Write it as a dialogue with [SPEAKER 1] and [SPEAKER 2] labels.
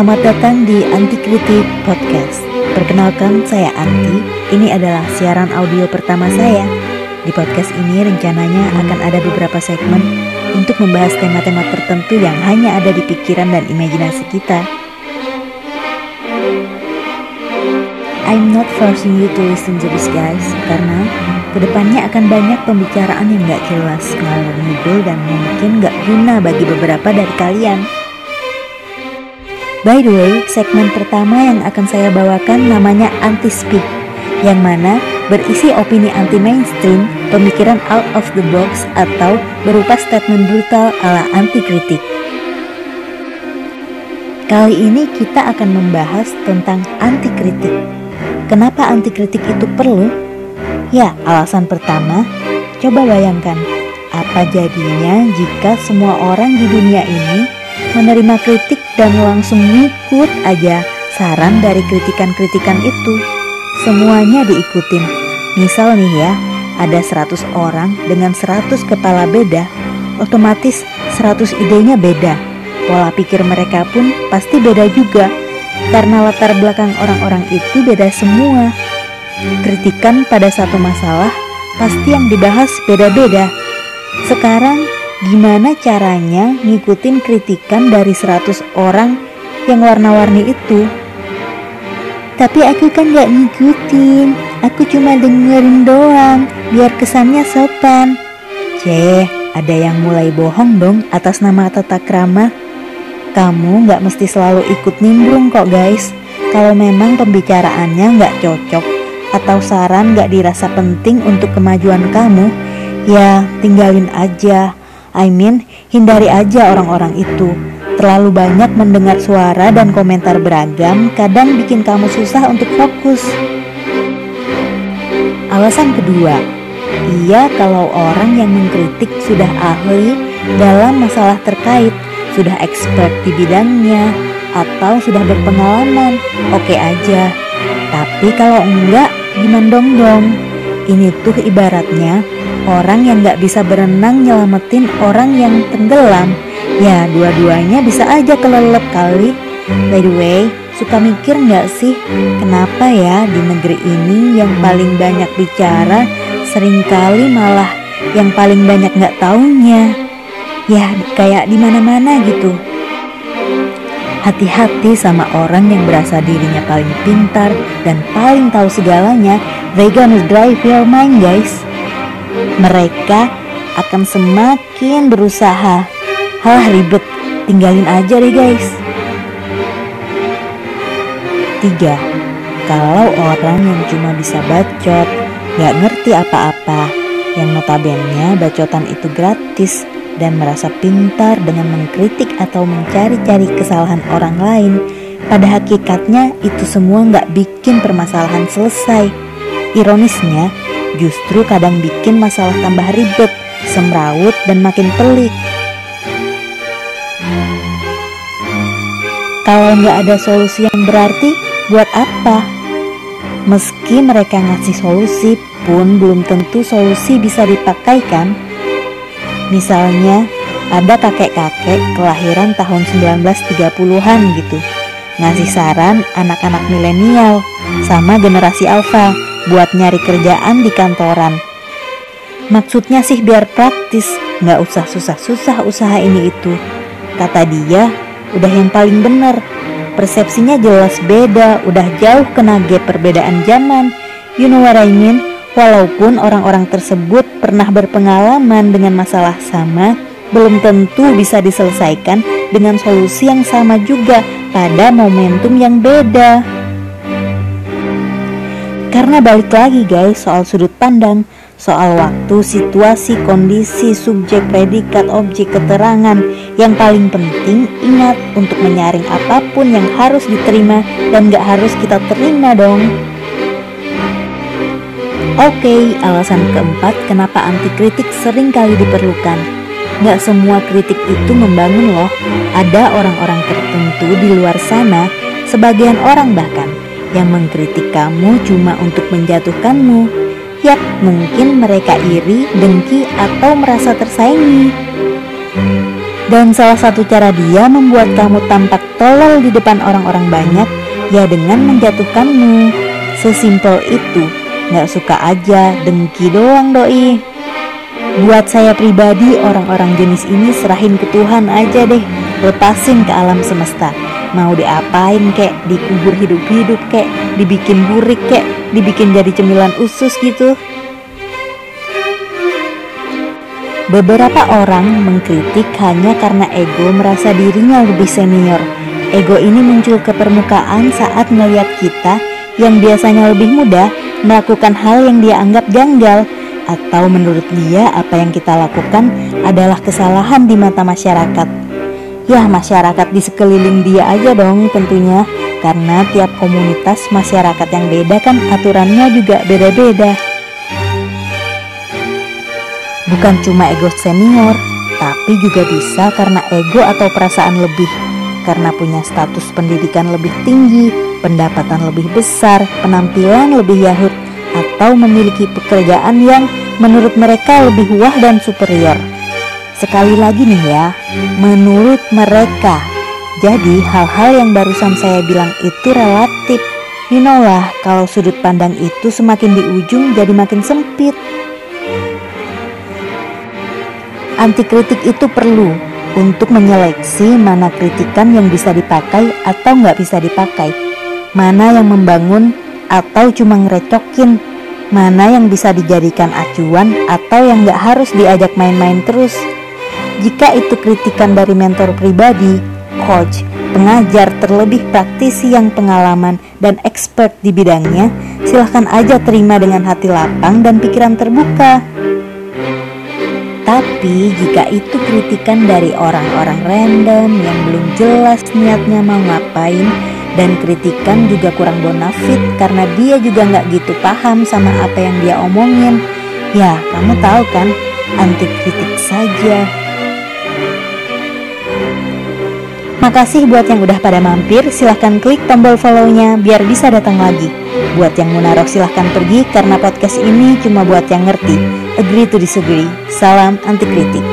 [SPEAKER 1] Selamat datang di Anti Kritik Podcast. Perkenalkan, saya Anti. Ini adalah siaran audio pertama saya. Di podcast ini rencananya akan ada beberapa segmen untuk membahas tema-tema tertentu yang hanya ada di pikiran dan imajinasi kita. I'm not forcing you to listen to this guys, karena ke depannya akan banyak pembicaraan yang gak jelas, ngalor ngidul dan mungkin gak guna bagi beberapa dari kalian. By the way, segmen pertama yang akan saya bawakan namanya Anti-Speak, yang mana berisi opini anti-mainstream, pemikiran out of the box, atau berupa statement brutal ala anti-kritik. Kali ini kita akan membahas tentang anti-kritik. Kenapa anti-kritik itu perlu? Ya, alasan pertama, coba bayangkan, apa jadinya jika semua orang di dunia ini menerima kritik dan langsung ngikut aja saran dari kritikan-kritikan itu. Semuanya diikutin. Misal nih ya, ada 100 orang dengan 100 kepala beda, otomatis 100 idenya beda. Pola pikir mereka pun pasti beda juga, karena latar belakang orang-orang itu beda semua. Kritikan pada satu masalah pasti yang dibahas beda-beda. Sekarang gimana caranya ngikutin kritikan dari 100 orang yang warna-warni itu? Tapi aku kan gak ngikutin, aku cuma dengerin doang, biar kesannya sopan. Ceh, ada yang mulai bohong dong atas nama tata krama. Kamu gak mesti selalu ikut nimbrung kok guys. Kalau memang pembicaraannya gak cocok atau saran gak dirasa penting untuk kemajuan kamu, ya tinggalin aja I mean, hindari aja orang-orang itu. Terlalu banyak mendengar suara dan komentar beragam, kadang bikin kamu susah untuk fokus. Alasan kedua, iya kalau orang yang mengkritik sudah ahli dalam masalah terkait, sudah expert di bidangnya, atau sudah berpengalaman, oke okay aja. Tapi kalau enggak, gimana dong dong? Ini tuh ibaratnya orang yang gak bisa berenang nyelamatin orang yang tenggelam. Ya dua-duanya bisa aja kelelep kali. By the way suka mikir gak sih kenapa ya di negeri ini yang paling banyak bicara sering kali malah yang paling banyak gak taunya? Ya kayak di mana-mana gitu. Hati-hati sama orang yang berasa dirinya paling pintar dan paling tahu segalanya. They gonna drive your mind, guys mereka akan semakin berusaha. Halah ribet, tinggalin aja deh guys. 3. Kalau orang yang cuma bisa bacot, gak ngerti apa-apa, yang notabene bacotan itu gratis dan merasa pintar dengan mengkritik atau mencari-cari kesalahan orang lain, pada hakikatnya itu semua gak bikin permasalahan selesai. Ironisnya, justru kadang bikin masalah tambah ribet, semrawut, dan makin pelik. Kalau nggak ada solusi yang berarti, buat apa? Meski mereka ngasih solusi pun belum tentu solusi bisa dipakai kan? Misalnya, ada kakek-kakek kelahiran tahun 1930-an gitu. Ngasih saran anak-anak milenial sama generasi alfa buat nyari kerjaan di kantoran. Maksudnya sih biar praktis, nggak usah susah-susah usaha ini itu. Kata dia, udah yang paling bener. Persepsinya jelas beda, udah jauh kena gap perbedaan zaman. You know what I mean? Walaupun orang-orang tersebut pernah berpengalaman dengan masalah sama, belum tentu bisa diselesaikan dengan solusi yang sama juga pada momentum yang beda. Karena balik lagi guys soal sudut pandang, soal waktu, situasi, kondisi, subjek, predikat, objek, keterangan. Yang paling penting, ingat untuk menyaring apa pun yang harus diterima dan gak harus kita terima dong. Oke, alasan keempat kenapa anti kritik sering kali diperlukan. Gak semua kritik itu membangun loh. Ada orang-orang tertentu di luar sana, sebagian orang bahkan, yang mengkritik kamu cuma untuk menjatuhkanmu. Yap, mungkin mereka iri, dengki, atau merasa tersaingi. Dan salah satu cara dia membuat kamu tampak tolol di depan orang-orang banyak, ya dengan menjatuhkanmu. Sesimpel itu. Nggak suka aja, dengki doang doi Buat saya pribadi, orang-orang jenis ini serahin ke Tuhan aja deh Lepasin ke alam semesta Mau diapain kek, dikubur hidup-hidup kek. Dibikin burik kek, dibikin jadi cemilan usus gitu. Beberapa orang mengkritik hanya karena ego merasa dirinya lebih senior. Ego ini muncul ke permukaan saat melihat kita yang biasanya lebih muda melakukan hal yang dia anggap janggal. Atau menurut dia apa yang kita lakukan adalah kesalahan di mata masyarakat. Ya, masyarakat di sekeliling dia aja dong tentunya karena tiap komunitas masyarakat yang beda kan aturannya juga beda-beda. Bukan cuma ego senior, tapi juga bisa karena ego atau perasaan lebih karena punya status pendidikan lebih tinggi, pendapatan lebih besar, penampilan lebih yahut, atau memiliki pekerjaan yang menurut mereka lebih wah dan superior. Sekali lagi nih ya, menurut mereka. Jadi hal-hal yang barusan saya bilang itu relatif. You know kalau sudut pandang itu semakin di ujung jadi makin sempit. Anti kritik itu perlu untuk menyeleksi mana kritikan yang bisa dipakai atau nggak bisa dipakai mana yang membangun atau cuma ngerecokin, mana yang bisa dijadikan acuan atau yang gak harus diajak main-main terus. Jika itu kritikan dari mentor pribadi, coach, pengajar, terlebih praktisi yang pengalaman dan expert di bidangnya, silahkan aja terima dengan hati lapang dan pikiran terbuka. Tapi jika itu kritikan dari orang-orang random yang belum jelas niatnya mau ngapain, dan kritikan juga kurang bonafit karena dia juga nggak gitu paham sama apa yang dia omongin. Ya, kamu tahu kan, anti kritik saja. Makasih buat yang udah pada mampir, silahkan klik tombol follow-nya biar bisa datang lagi. Buat yang mau silahkan pergi karena podcast ini cuma buat yang ngerti. Agree to disagree. Salam anti kritik.